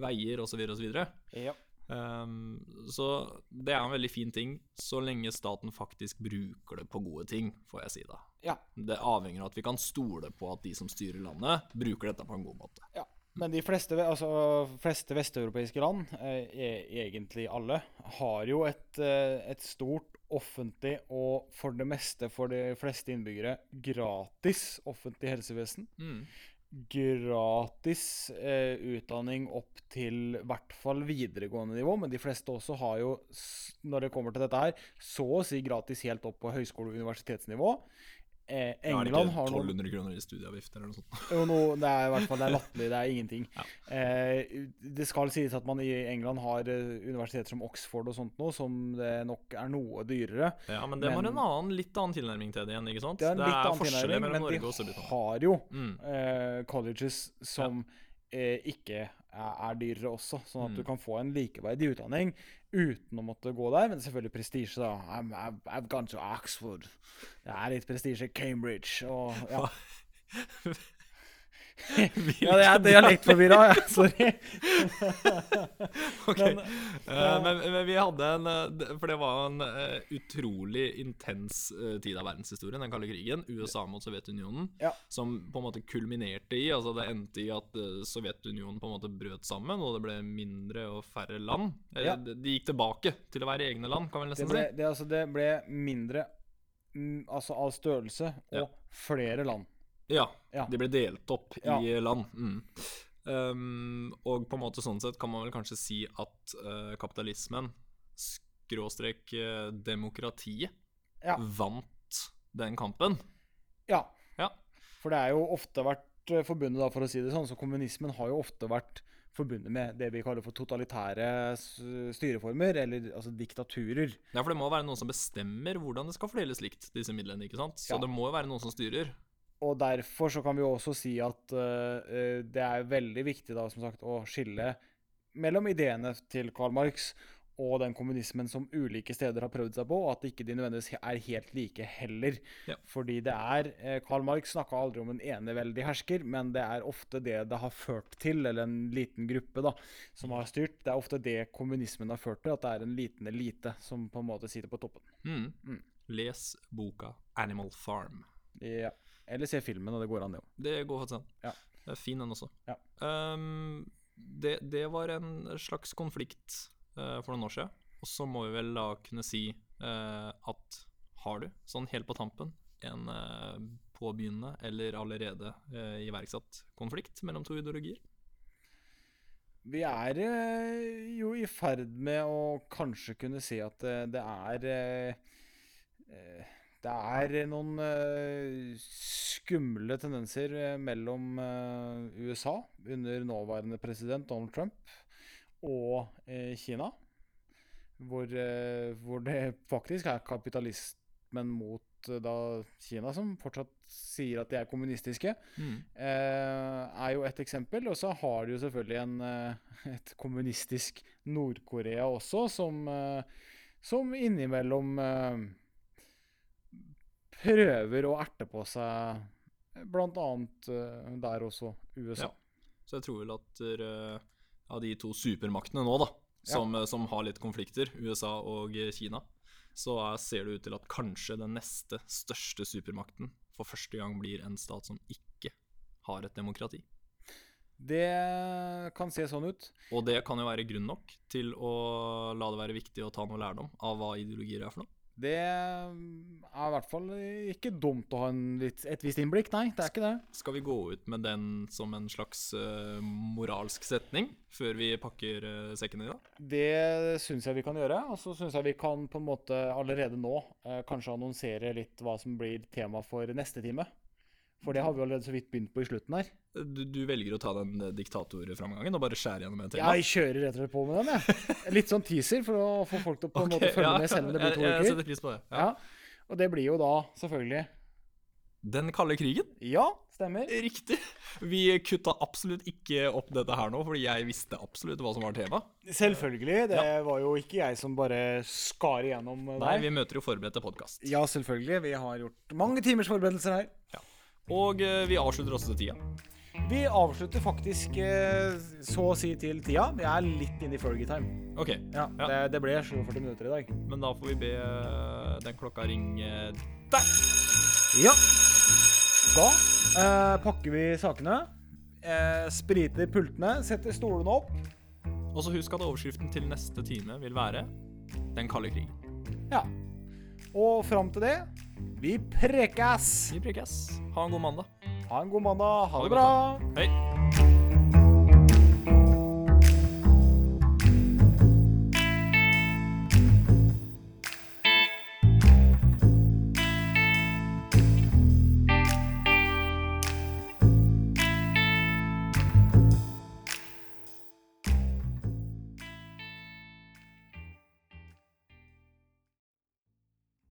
veier osv. osv. Ja. Um, så det er en veldig fin ting, så lenge staten faktisk bruker det på gode ting, får jeg si da. Ja. Det avhenger av at vi kan stole på at de som styrer landet, bruker dette på en god måte. Ja. Men de fleste, altså, fleste vesteuropeiske land, eh, e- egentlig alle, har jo et, eh, et stort offentlig og for det meste for de fleste innbyggere gratis offentlig helsevesen. Mm. Gratis eh, utdanning opp til i hvert fall videregående nivå, men de fleste også har jo, når det kommer til dette her, så å si gratis helt opp på høyskole- og universitetsnivå. Eh, Ja, er det England ikke har noen 1200 kroner i studieavgift eller noe sånt? jo, no, det er i hvert fall det er latterlig. Det er ingenting. Ja. Eh, det skal sies at man i England har eh, universiteter som Oxford og sånt noe, som det nok er noe dyrere. Ja, men det var Men- en annen, litt annen tilnærming til det igjen, ikke sant? Det er en litt annen forskjeller mellom men Norge og de har jo Mm. eh, colleges som eh, ikke er, er dyrere også, sånn at Mm. du kan få en likeverdig utdanning uten å måtte gå der. Men selvfølgelig prestisje, da. I'm, I've, I've gone to Oxford. Det er litt prestisje. Cambridge og ja. ja, det er dialektforvirra, ja. Sorry. Ok. Men, uh, men, men vi hadde en eh, For det var en uh, utrolig intens uh, tid av verdenshistorien, den kalde krigen. USA mot Sovjetunionen. Ja. Som på en måte kulminerte i Altså det endte i at Sovjetunionen på en måte brøt sammen, og det ble mindre og færre land. Ja. de, de gikk tilbake til å være egne land, kan vi Det nesten ble, si. det, altså, det ble mindre mm, altså av størrelse og Ja. flere land. Ja, Ja. de ble delt opp Ja. i land. Mm. Um, og på en måte sånn sett kan man vel kanskje si at uh, kapitalismen, skråstrek uh, demokratiet, Ja. vant den kampen. Ja. Ja. For det er jo ofte vært eh, forbundet, da, for å si det sånn, så kommunismen har jo ofte vært forbundet med det vi kaller for totalitære styreformer, eller altså diktaturer. Ja, for det må være noen som bestemmer hvordan det skal fordeles likt, disse midlene, ikke sant? Så det må jo være noen som styrer. Og derfor så kan vi også si at eh, det er veldig viktig da, som sagt, å skille mellom ideene til Karl Marx og den kommunismen som ulike steder har prøvd seg på, og at ikke de nødvendigvis er helt like heller. Ja. Fordi det er eh, Karl Marx snakka aldri om en eneveldig hersker, men det er ofte det det har ført til, eller en liten gruppe da, som har styrt. Det er ofte det kommunismen har ført til, at det er en liten elite som på en måte sitter på toppen. Mm. Mm. Les boka 'Animal Farm'. Ja. Eller se filmen, og det går an, det òg. Det går faktisk an. Ja. Det er fin, den også. Ja. Um, det, det var en slags konflikt uh, for noen år siden. Og så må vi vel da kunne si uh, at har du, sånn helt på tampen, en uh, påbegynnende eller allerede iverksatt konflikt mellom to ideologier? Vi er jo i ferd med å kanskje kunne si at det er Det er noen uh, skumle tendenser eh, mellom uh, USA under nåværende president Donald Trump og uh, Kina. Hvor, hvor det faktisk er kapitalismen mot da Kina som fortsatt sier at de er kommunistiske Mm. er jo et eksempel. Og så har de jo selvfølgelig en, et kommunistisk Nord-Korea også, som, som innimellom prøver å erte på seg blant annet eh, der også USA. Ja. Så jeg tror vel at uh, av de to supermaktene nå, da, som, ja. som har litt konflikter, USA og eh, Kina, så er, ser det ut til at kanskje den neste største supermakten for første gang blir en stat som ikke har et demokrati. Det kan se sånn ut. Og det kan jo være grunn nok til å la det være viktig å ta noe lærdom av hva ideologier er for noe. Det er i hvert fall ikke dumt å ha en litt, et visst innblikk, nei. Det er ikke det. Skal vi gå ut med den som en slags uh, moralsk setning før vi pakker uh, sekken i dag? Det syns jeg vi kan gjøre. Og så syns jeg vi kan på en måte allerede nå uh, kanskje annonsere litt hva som blir tema for neste time. For det har vi allerede så vidt begynt på i slutten her. Du, du velger å ta den eh, diktatorframgangen og bare skjære gjennom en tema? Jeg kjører rett og slett på med den, jeg. Litt sånn teaser for å få folk til å på en okay, måte følge ja, med selv om det blir to jeg, jeg uker. setter pris på det. Ja. Ja. Og det blir jo da selvfølgelig Den kalde krigen? Ja, stemmer. Riktig. Vi kutta absolutt ikke opp dette her nå, fordi jeg visste absolutt hva som var tema. Selvfølgelig. Det var jo ikke jeg som bare skar igjennom Nei, vi møter jo forberedte podkast. Ja, selvfølgelig. Vi har gjort mange timers forberedelser her. Og eh, vi avslutter også til tida. Vi avslutter faktisk eh, så å si til tida. Vi er litt inne i Fergie-time. Ok, Ja, Ja. Det, det ble 47 minutter i dag. men da får vi be eh, den klokka ringe der. Ja. Da eh, pakker vi sakene. Eh, spriter pultene, setter stolene opp. Og så husk at overskriften til neste time vil være Den kalde krigen. Ja. Og fram til det vi prekes! Vi prekes. Ha en god mandag. Ha en god mandag. Ha Ha det bra! Hei.